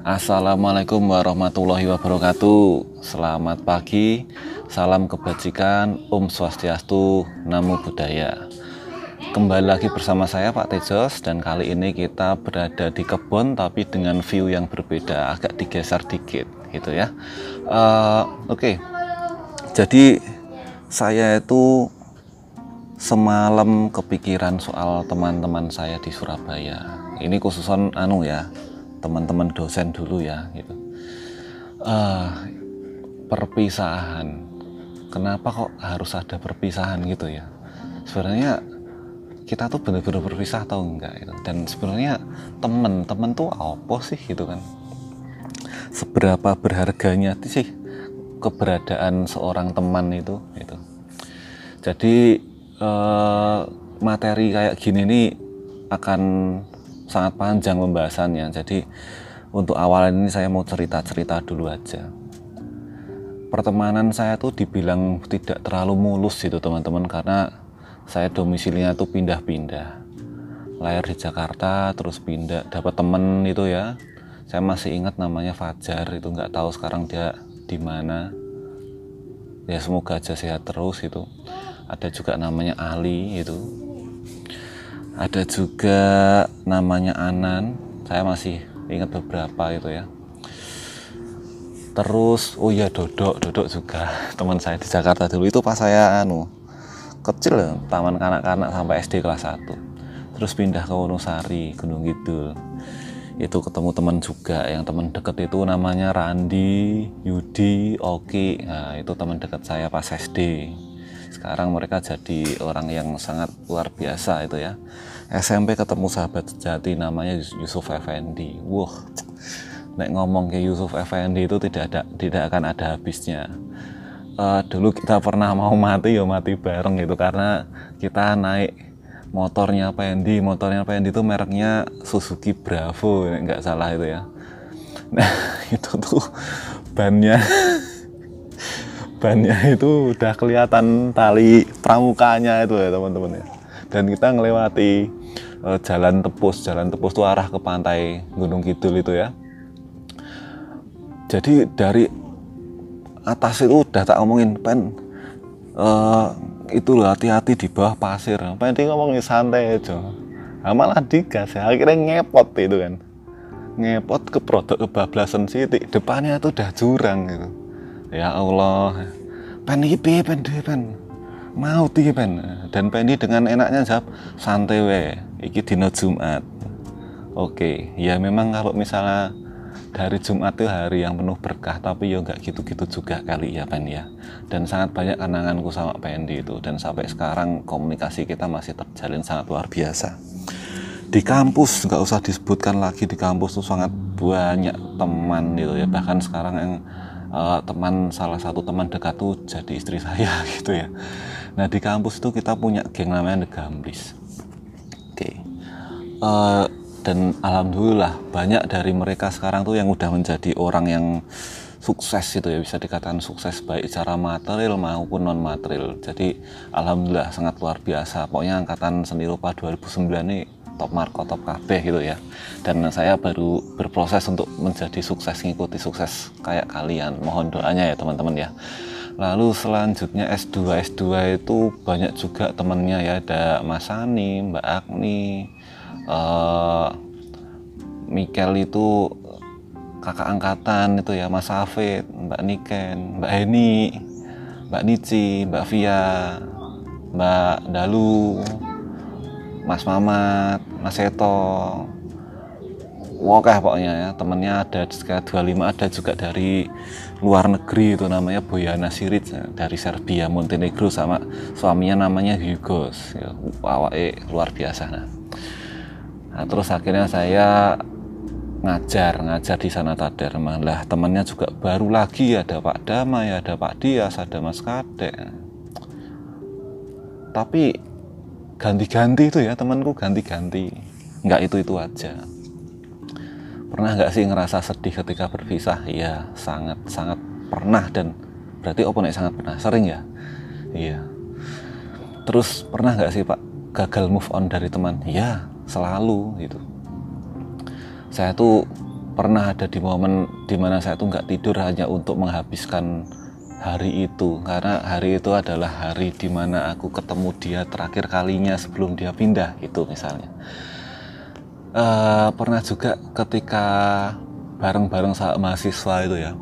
Assalamualaikum warahmatullahi wabarakatuh. Selamat pagi. Salam kebajikan. Om Swastiastu Namo Buddhaya. Kembali lagi bersama saya Pak Tejos. Dan kali ini kita berada di kebun Tapi dengan view yang berbeda. Agak digeser dikit gitu ya. Uh, Oke. Okay. Jadi saya itu semalam kepikiran soal teman-teman saya di Surabaya. Ini khususan anu ya teman-teman dosen dulu ya gitu. Uh, perpisahan. Kenapa kok harus ada perpisahan gitu ya? Sebenarnya kita tuh benar-benar berpisah atau enggak gitu. dan sebenarnya temen-temen tuh apa sih gitu kan? Seberapa berharganya sih keberadaan seorang teman itu gitu. Jadi uh, materi kayak gini nih akan sangat panjang pembahasannya. Jadi untuk awal ini saya mau cerita-cerita dulu aja. Pertemanan saya tuh dibilang tidak terlalu mulus gitu teman-teman karena saya domisilinya tuh pindah-pindah. Lahir di Jakarta terus pindah dapat temen itu ya. Saya masih ingat namanya Fajar itu nggak tahu sekarang dia di mana. Ya semoga aja sehat terus itu. Ada juga namanya Ali itu ada juga namanya Anan. Saya masih ingat beberapa itu ya. Terus oh iya Dodok. Dodok juga teman saya di Jakarta dulu. Itu pas saya anu kecil ya, taman kanak-kanak sampai SD kelas 1 terus pindah ke Wonosari Gunung Kidul. Itu ketemu teman juga. Yang teman deket itu namanya Randi Yudi Oki. Nah itu teman deket saya pas SD sekarang mereka jadi orang yang sangat luar biasa itu ya SMP ketemu sahabat sejati namanya Yusuf Effendi. Wah, nek ngomong ke Yusuf Effendi itu tidak ada tidak akan ada habisnya. Uh, dulu kita pernah mau mati ya mati bareng gitu karena kita naik motornya Pendi, motornya Pendi itu mereknya Suzuki Bravo, nggak salah itu ya. Nah itu tuh bannya bannya itu udah kelihatan tali pramukanya itu ya teman-teman ya. Dan kita ngelewati uh, jalan tepus. Jalan tepus itu arah ke pantai Gunung Kidul itu ya. Jadi dari atas itu udah tak ngomongin pen uh, itu loh hati-hati di bawah pasir. Pen dia ngomongin santai aja. Nah, malah digas ya akhirnya ngepot itu kan. Ngepot ke produk kebablasan sih depannya itu udah jurang gitu ya Allah. Pen ini pen? Pen? Mau tiga pen. Dan Pendi dengan enaknya jawab santai we iki dino Jumat. Oke ya memang kalau misalnya dari Jumat itu hari yang penuh berkah tapi ya nggak gitu-gitu juga kali ya Pen ya. Dan sangat banyak kenanganku sama Pendi itu. Dan sampai sekarang komunikasi kita masih terjalin sangat luar biasa. Di kampus nggak usah disebutkan lagi di kampus tuh sangat banyak teman gitu ya. Bahkan sekarang yang uh, teman salah satu teman dekat tuh jadi istri saya gitu ya Nah di kampus itu kita punya geng namanya The Gamblis. Oke. Okay. Uh, eh, dan alhamdulillah banyak dari mereka sekarang tuh yang udah menjadi orang yang sukses itu ya bisa dikatakan sukses baik secara material maupun non material. Jadi alhamdulillah sangat luar biasa. Pokoknya angkatan seni rupa 2009 ini top marko top KB gitu ya. Dan saya baru berproses untuk menjadi sukses ngikuti sukses kayak kalian. Mohon doanya ya teman-teman ya lalu selanjutnya S2 S2 itu banyak juga temennya ya ada Mas Ani Mbak Agni uh, Mikel itu kakak angkatan itu ya Mas Hafid Mbak Niken Mbak Heni Mbak Nici Mbak Via Mbak Dalu Mas Mamat Mas Seto. Wokeh pokoknya ya. Temennya ada sekitar 25 ada juga dari luar negeri itu namanya Boyana Siric ya, dari Serbia Montenegro sama suaminya namanya Hugos ya, eh, luar biasa nah. nah terus akhirnya saya ngajar ngajar di sana Tader malah temannya juga baru lagi ada Pak Damai ada Pak Dias ada Mas Kadek. Tapi ganti-ganti itu ya temanku ganti-ganti nggak itu itu aja Pernah nggak sih ngerasa sedih ketika berpisah? Iya, sangat sangat pernah dan berarti opo nek sangat pernah sering ya. Iya. Terus pernah nggak sih Pak gagal move on dari teman? Iya, selalu gitu. Saya tuh pernah ada di momen di mana saya tuh nggak tidur hanya untuk menghabiskan hari itu karena hari itu adalah hari di mana aku ketemu dia terakhir kalinya sebelum dia pindah itu misalnya. Uh, pernah juga ketika bareng-bareng saat mahasiswa itu ya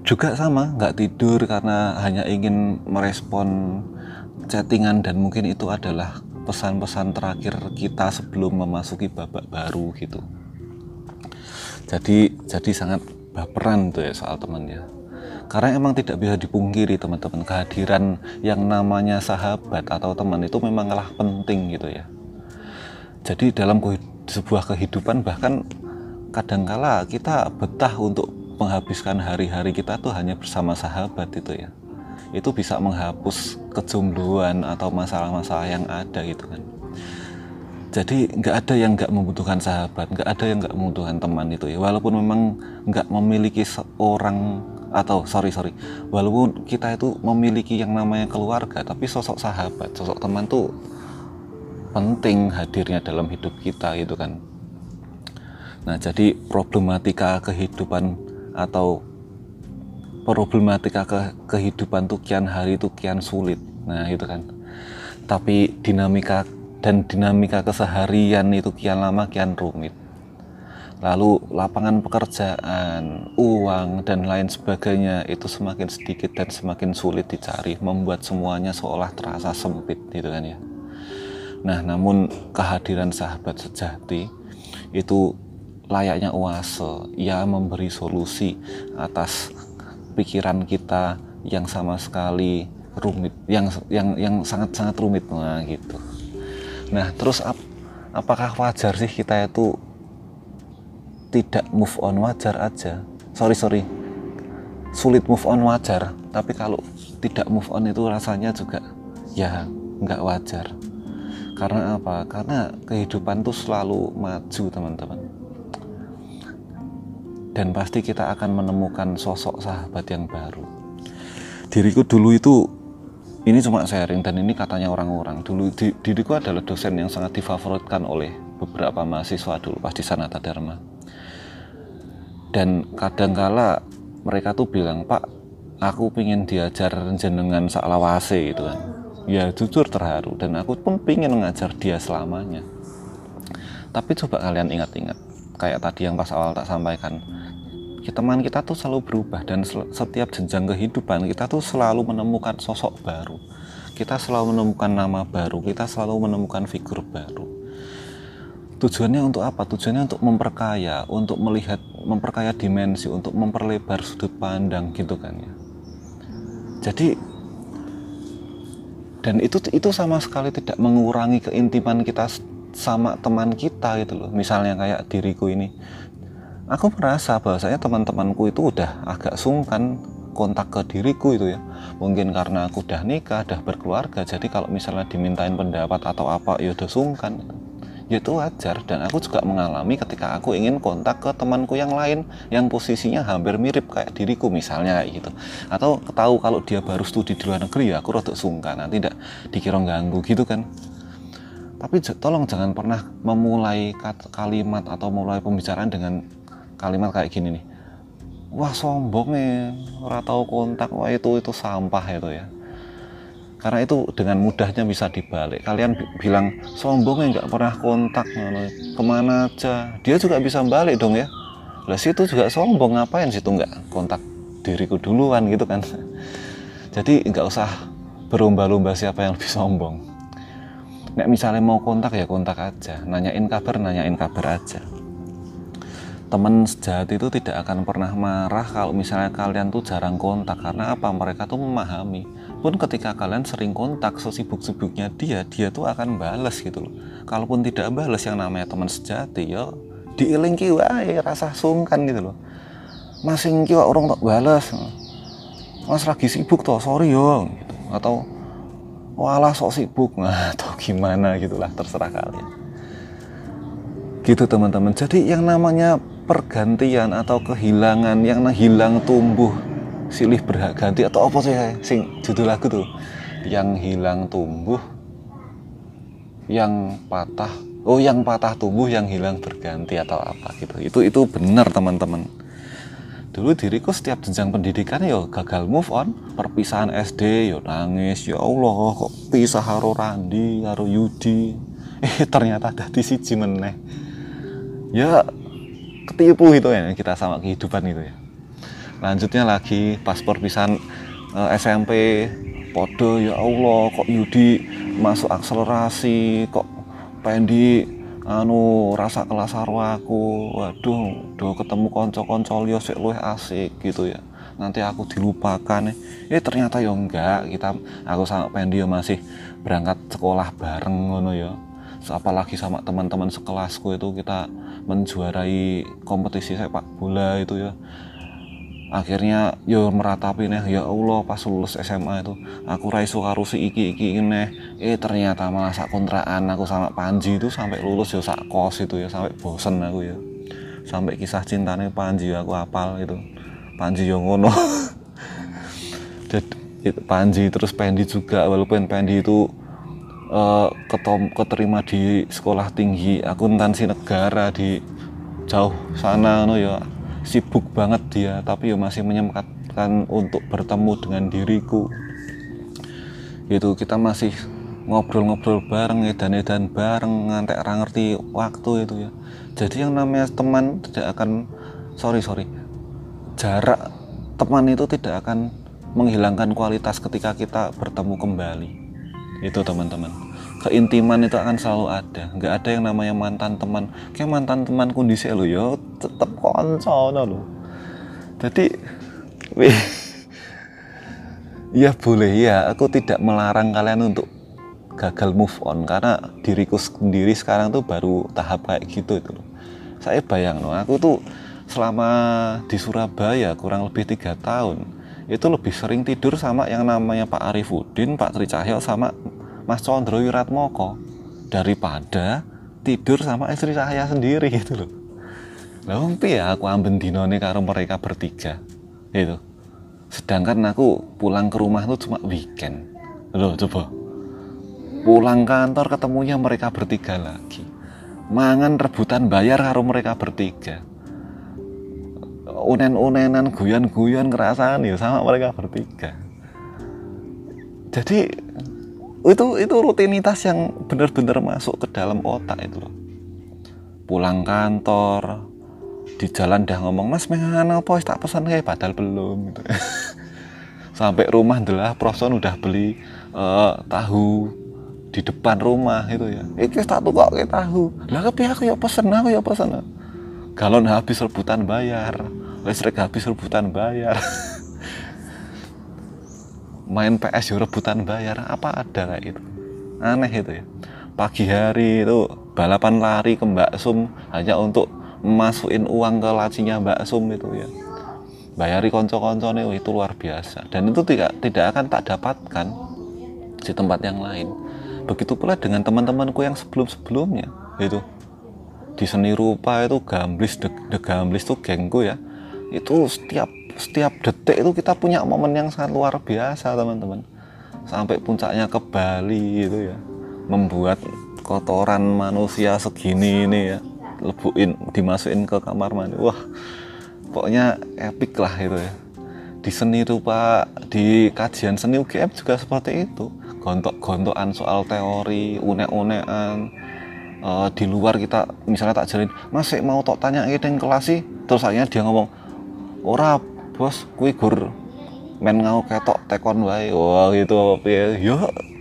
juga sama nggak tidur karena hanya ingin merespon chattingan dan mungkin itu adalah pesan-pesan terakhir kita sebelum memasuki babak baru gitu. Jadi jadi sangat baperan tuh ya soal temannya karena emang tidak bisa dipungkiri teman-teman. Kehadiran yang namanya sahabat atau teman itu memanglah penting gitu ya. Jadi dalam sebuah kehidupan bahkan kadangkala kita betah untuk menghabiskan hari-hari kita tuh hanya bersama sahabat itu ya. Itu bisa menghapus kejombloan atau masalah-masalah yang ada gitu kan. Jadi nggak ada yang nggak membutuhkan sahabat nggak ada yang nggak membutuhkan teman itu ya. Walaupun memang nggak memiliki seorang atau sorry sorry. Walaupun kita itu memiliki yang namanya keluarga tapi sosok sahabat sosok teman tuh penting hadirnya dalam hidup kita gitu kan. Nah jadi problematika kehidupan atau problematika ke kehidupan tuh kian hari itu kian sulit. Nah itu kan. Tapi dinamika dan dinamika keseharian itu kian lama kian rumit lalu lapangan pekerjaan, uang, dan lain sebagainya itu semakin sedikit dan semakin sulit dicari, membuat semuanya seolah terasa sempit, gitu kan ya. Nah, namun kehadiran sahabat sejati itu layaknya oase, ia memberi solusi atas pikiran kita yang sama sekali rumit, yang yang yang sangat sangat rumit, nah gitu. Nah, terus ap, apakah wajar sih kita itu tidak move on wajar aja. Sorry sorry. Sulit move on wajar tapi kalau tidak move on itu rasanya juga ya nggak wajar. Karena apa? Karena kehidupan tuh selalu maju teman-teman. Dan pasti kita akan menemukan sosok sahabat yang baru. Diriku dulu itu ini cuma sharing dan ini katanya orang-orang. Dulu di, diriku adalah dosen yang sangat difavoritkan oleh beberapa mahasiswa dulu pas di Sanata Dharma dan kadangkala mereka tuh bilang pak aku pingin diajar jenengan saklawase gitu kan. Ya jujur terharu. Dan aku pun pingin mengajar dia selamanya. Tapi coba kalian ingat-ingat kayak tadi yang pas awal tak sampaikan. Teman kita tuh selalu berubah dan setiap jenjang kehidupan kita tuh selalu menemukan sosok baru. Kita selalu menemukan nama baru kita selalu menemukan figur baru tujuannya untuk apa? Tujuannya untuk memperkaya, untuk melihat, memperkaya dimensi, untuk memperlebar sudut pandang gitu kan ya. Jadi dan itu itu sama sekali tidak mengurangi keintiman kita sama teman kita gitu loh. Misalnya kayak diriku ini, aku merasa bahwasanya teman-temanku itu udah agak sungkan kontak ke diriku itu ya mungkin karena aku udah nikah udah berkeluarga jadi kalau misalnya dimintain pendapat atau apa ya udah sungkan ya itu wajar dan aku juga mengalami ketika aku ingin kontak ke temanku yang lain yang posisinya hampir mirip kayak diriku misalnya kayak gitu. Atau tahu kalau dia baru studi di luar negeri ya aku rada sungkan nanti tidak dikira ganggu gitu kan. Tapi tolong jangan pernah memulai kalimat atau mulai pembicaraan dengan kalimat kayak gini nih. Wah sombong nih ora tahu kontak wah itu itu sampah itu ya karena itu dengan mudahnya bisa dibalik. Kalian bilang sombong nggak pernah kontak ke mana aja? Dia juga bisa balik dong ya. Lah situ juga sombong ngapain situ nggak kontak diriku duluan gitu kan? Jadi nggak usah berlomba-lomba siapa yang lebih sombong. Nek misalnya mau kontak ya kontak aja. Nanyain kabar nanyain kabar aja teman sejati itu tidak akan pernah marah kalau misalnya kalian tuh jarang kontak. Karena apa? Mereka tuh memahami. Pun ketika kalian sering kontak sesibuk-sibuknya dia dia tuh akan balas gitu loh. Kalaupun tidak balas yang namanya teman sejati ya diiling wae rasa sungkan gitu loh. Masing kiwa orang tak balas mas lagi sibuk toh sorry yo gitu. atau walah sok sibuk. Nah, atau gimana gitulah terserah kalian. Gitu teman-teman. Jadi yang namanya pergantian atau kehilangan yang hilang tumbuh silih berhak ganti atau apa sih sing judul lagu tuh yang hilang tumbuh yang patah oh yang patah tumbuh yang hilang berganti atau apa gitu. Itu itu benar teman-teman. Dulu diriku setiap jenjang pendidikan yo gagal move on. Perpisahan SD yo nangis. Ya Allah kok pisah haro Randi haro Yudi? Eh ternyata ada di siji meneh. Ya ketipu itu ya kita sama kehidupan itu ya. Lanjutnya lagi pas perpisahan uh, eh, SMP podo ya Allah kok Yudi masuk akselerasi kok Pendi anu rasa kelas aku. Waduh do ketemu konco-konco liyo sik luwih asik gitu ya. Nanti aku dilupakan. Eh ternyata ya enggak kita aku sama Pendi ya masih berangkat sekolah bareng ngono ya apalagi sama teman-teman sekelasku itu kita menjuarai kompetisi sepak bola itu ya. Akhirnya yo meratapi nih ya Allah pas lulus SMA itu aku raiso karo si iki iki ini eh ternyata malah sak kontrakan aku sama Panji itu sampai lulus yo sak kos itu ya sampai bosen aku ya. Sampai kisah cintanya Panji aku apal itu Panji yo ngono. Panji terus Pendi juga walaupun Pendi itu uh, ketom, keterima di sekolah tinggi akuntansi negara di jauh sana no ya. Sibuk banget dia tapi ya masih menyempatkan untuk bertemu dengan diriku. Itu kita masih ngobrol-ngobrol bareng edan-edan bareng ngantek ngerti waktu itu ya. Jadi yang namanya teman tidak akan sorry sorry jarak teman itu tidak akan menghilangkan kualitas ketika kita bertemu kembali itu teman-teman. Keintiman itu akan selalu ada. Nggak ada yang namanya mantan teman. Kayak mantan teman kondisi lo yo. Tetap konco lo jadi wih. Ya boleh ya. Aku tidak melarang kalian untuk gagal move on. Karena diriku sendiri sekarang tuh baru tahap kayak gitu itu loh. Saya bayang loh. Aku tuh selama di Surabaya kurang lebih tiga tahun itu lebih sering tidur sama yang namanya Pak Arifuddin, Pak Tri Cahyo sama Mas Condro Wiratmoko. Daripada tidur sama istri saya sendiri gitu loh. Lah ya aku ambil dinone karo mereka bertiga? Itu sedangkan aku pulang ke rumah tuh cuma weekend. Loh coba. Pulang kantor ketemunya mereka bertiga lagi. Mangan rebutan bayar karo mereka bertiga unen-unenan guyon-guyon kerasan ya sama mereka bertiga. Jadi itu itu rutinitas yang benar-benar masuk ke dalam otak itu loh. Pulang kantor di jalan dah ngomong mas mengan apa? Tak pesan kayak padahal belum gitu. Sampai rumah adalah proson udah beli uh, tahu di depan rumah itu ya. Itu satu kok kayak tahu. Lah tapi aku ya pesen aku ya pesen galon habis rebutan bayar listrik habis rebutan bayar. Main PS yo rebutan bayar. Apa ada kayak itu aneh itu ya. Pagi hari itu balapan lari ke Mbak Sum hanya untuk masukin uang ke lacinya Mbak Sum itu ya. Bayari konco-konco nih itu luar biasa. Dan itu tidak tidak akan tak dapatkan di tempat yang lain. Begitu pula dengan teman-temanku yang sebelum-sebelumnya itu. Di seni rupa itu gamblis de, de gamblis tuh gengku ya itu setiap setiap detik itu kita punya momen yang sangat luar biasa teman-teman. Sampai puncaknya ke Bali itu ya. Membuat kotoran manusia segini ini ya. Lebuin dimasukin ke kamar mandi. Wah pokoknya epic lah itu ya. Di seni rupa di kajian seni UGM juga seperti itu. Gontok-gontokan soal teori unek-unekan. Uh, di luar kita misalnya tak jalin masih mau tak tanya ini kelas sih? Terus akhirnya dia ngomong ora bos kui gur men ngau ketok tekon wae. Wah gitu ya yo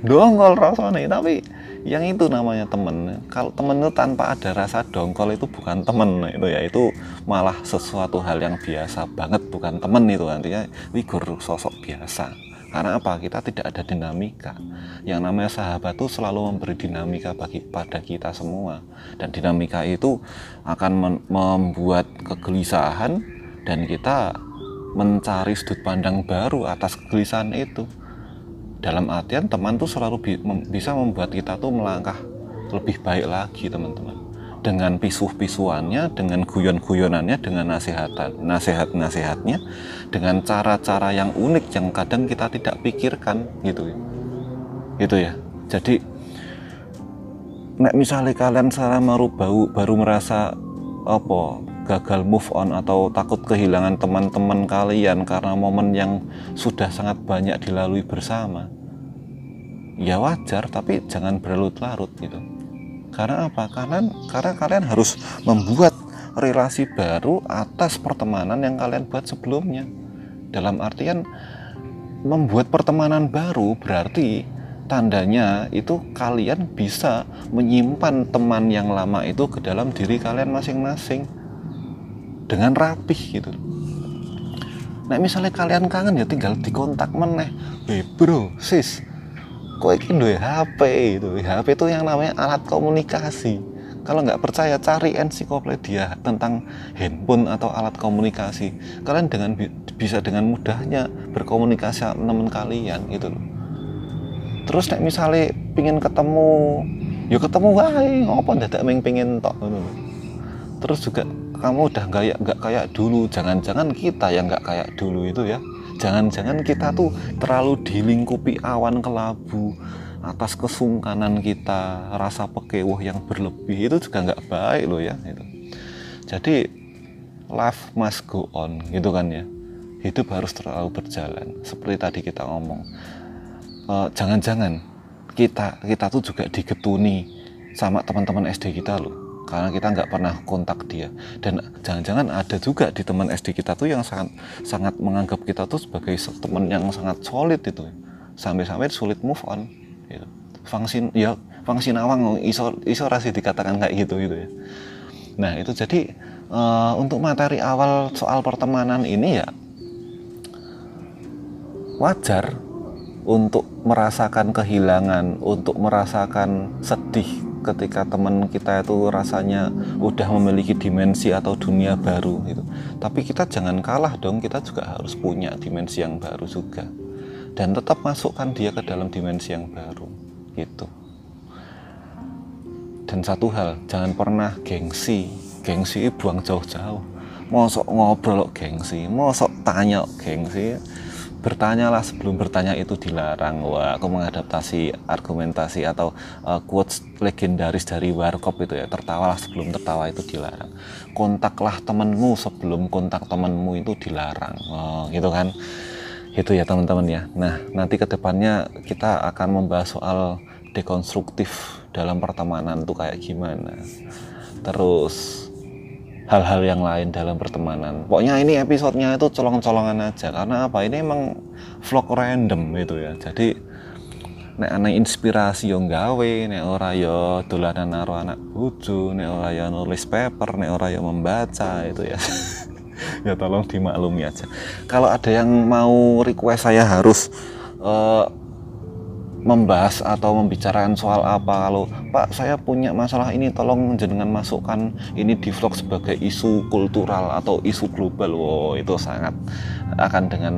dongkol rasanya tapi yang itu namanya temen. Kalau temen itu tanpa ada rasa dongkol itu bukan temen itu ya. Itu malah sesuatu hal yang biasa banget bukan temen itu. Nantinya wigur sosok biasa. Karena apa? Kita tidak ada dinamika. Yang namanya sahabat itu selalu memberi dinamika bagi pada kita semua. Dan dinamika itu akan membuat kegelisahan dan kita mencari sudut pandang baru atas kegelisahan itu. Dalam artian teman tuh selalu bi bisa membuat kita tuh melangkah lebih baik lagi teman-teman. Dengan pisuh-pisuannya dengan guyon-guyonannya dengan nasihatan nasihat-nasihatnya dengan cara-cara yang unik yang kadang kita tidak pikirkan gitu itu ya. Jadi nek misalnya kalian baru baru, baru merasa apa gagal move on atau takut kehilangan teman-teman kalian karena momen yang sudah sangat banyak dilalui bersama ya wajar tapi jangan berlarut-larut gitu. Karena apa? Karena karena kalian harus membuat relasi baru atas pertemanan yang kalian buat sebelumnya. Dalam artian membuat pertemanan baru berarti tandanya itu kalian bisa menyimpan teman yang lama itu ke dalam diri kalian masing-masing dengan rapih gitu. Nah misalnya kalian kangen ya tinggal dikontak meneh. Hei bro sis kok ini duwe HP itu? HP itu yang namanya alat komunikasi. Kalau nggak percaya cari ensiklopedia tentang handphone atau alat komunikasi. Kalian dengan bisa dengan mudahnya berkomunikasi sama teman kalian gitu terus nek misalnya pingin ketemu ya ketemu wae ngopo dadak meng pingin tok terus juga kamu udah nggak nggak kayak dulu. Jangan-jangan kita yang nggak kayak dulu itu ya. Jangan-jangan kita tuh terlalu dilingkupi awan kelabu atas kesungkanan kita rasa pekewuh yang berlebih. Itu juga nggak baik loh ya itu. Jadi life must go on gitu kan ya. Hidup harus terlalu berjalan seperti tadi kita ngomong. Eh, jangan-jangan uh, kita kita tuh juga digetuni sama teman-teman SD kita loh karena kita nggak pernah kontak dia. Dan jangan-jangan ada juga di teman SD kita tuh yang sangat sangat menganggap kita tuh sebagai teman yang sangat solid itu. Sampai-sampai sulit move on gitu. fungsi ya fungsi nawang iso iso rasi dikatakan kayak gitu gitu ya. Nah itu jadi uh, untuk materi awal soal pertemanan ini ya wajar untuk merasakan kehilangan, untuk merasakan sedih ketika teman kita itu rasanya udah memiliki dimensi atau dunia baru gitu. Tapi kita jangan kalah dong, kita juga harus punya dimensi yang baru juga. Dan tetap masukkan dia ke dalam dimensi yang baru gitu. Dan satu hal, jangan pernah gengsi. Gengsi buang jauh-jauh. Mosok ngobrol gengsi, mosok tanya gengsi bertanyalah sebelum bertanya itu dilarang. Wah, aku mengadaptasi argumentasi atau uh, quotes legendaris dari Warkop itu ya. Tertawalah sebelum tertawa itu dilarang. Kontaklah temenmu sebelum kontak temenmu itu dilarang. Oh, gitu kan? Itu ya teman-teman ya. Nah, nanti ke depannya kita akan membahas soal dekonstruktif dalam pertemanan tuh kayak gimana. Terus hal-hal yang lain dalam pertemanan. Pokoknya ini episodenya itu colong-colongan aja karena apa? Ini emang vlog random gitu ya. Jadi nek ana inspirasi yo gawe, nek ora yo dolanan karo anak bojo, nek ora yo nulis paper, nek ora yo membaca itu ya. ya tolong dimaklumi aja. Kalau ada yang mau request saya harus uh, membahas atau membicarakan soal apa. Kalau Pak saya punya masalah ini tolong jenengan masukkan ini di vlog sebagai isu kultural atau isu global. Wow itu sangat akan dengan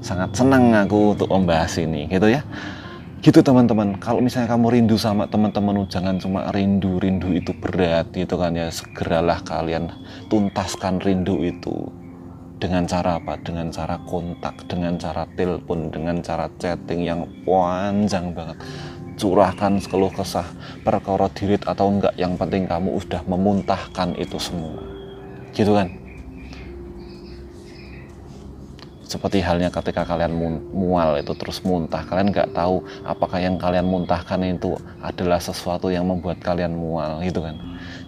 sangat senang aku untuk membahas ini gitu ya. Gitu teman-teman. Kalau misalnya kamu rindu sama teman-teman jangan cuma rindu rindu itu berat gitu kan ya. Segeralah kalian tuntaskan rindu itu dengan cara apa? Dengan cara kontak, dengan cara telepon, dengan cara chatting yang panjang banget. Curahkan sekeluh kesah perkara dirit atau enggak, yang penting kamu udah memuntahkan itu semua. Gitu kan? Seperti halnya ketika kalian mual itu terus muntah, kalian nggak tahu apakah yang kalian muntahkan itu adalah sesuatu yang membuat kalian mual, gitu kan?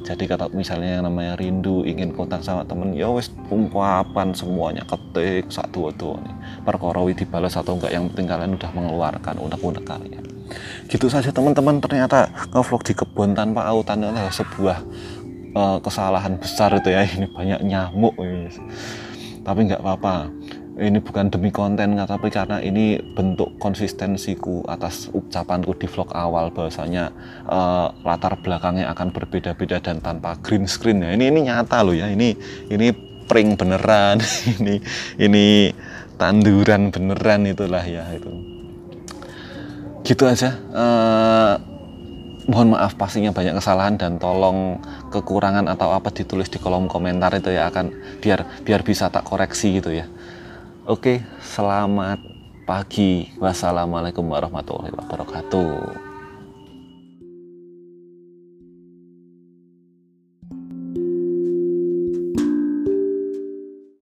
jadi kata misalnya yang namanya rindu ingin kontak sama temen ya wes ungkapan semuanya ketik satu dua nih. Perkorowi dibalas atau enggak yang penting kalian udah mengeluarkan unek-unek kalian. Gitu saja teman-teman. Ternyata ngevlog di kebun tanpa autan adalah sebuah uh, kesalahan besar itu ya. Ini banyak nyamuk ya. tapi nggak apa-apa ini bukan demi konten tapi karena ini bentuk konsistensiku atas ucapanku di vlog awal bahwasanya uh, latar belakangnya akan berbeda-beda dan tanpa green screen ya. Ini ini nyata loh ya. Ini ini prank beneran ini ini tanduran beneran itulah ya itu. Gitu aja. Uh, mohon maaf pastinya banyak kesalahan dan tolong kekurangan atau apa ditulis di kolom komentar itu ya akan biar biar bisa tak koreksi gitu ya Oke, selamat pagi. Wassalamualaikum warahmatullahi wabarakatuh.